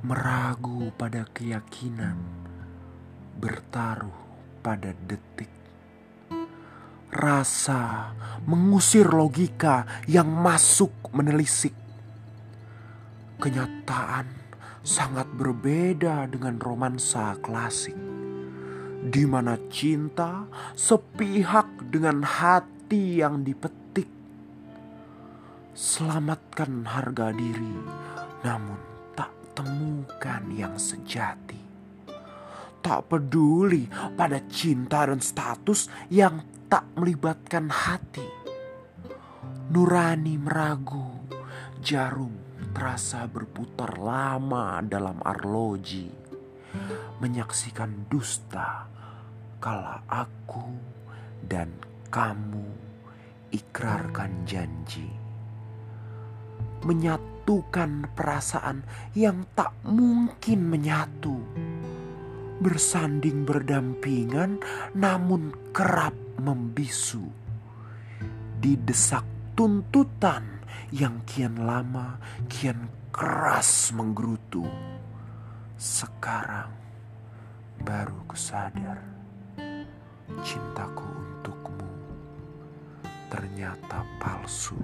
meragu pada keyakinan, bertaruh pada detik. Rasa mengusir logika yang masuk menelisik. Kenyataan sangat berbeda dengan romansa klasik, di mana cinta sepihak dengan hati yang dipetik. Selamatkan harga diri, namun temukan yang sejati. Tak peduli pada cinta dan status yang tak melibatkan hati. Nurani meragu, jarum terasa berputar lama dalam arloji, menyaksikan dusta kala aku dan kamu ikrarkan janji. Menyatukan perasaan yang tak mungkin menyatu bersanding berdampingan namun kerap membisu. Didesak tuntutan yang kian lama kian keras menggerutu. Sekarang baru kusadar cintaku untukmu ternyata palsu.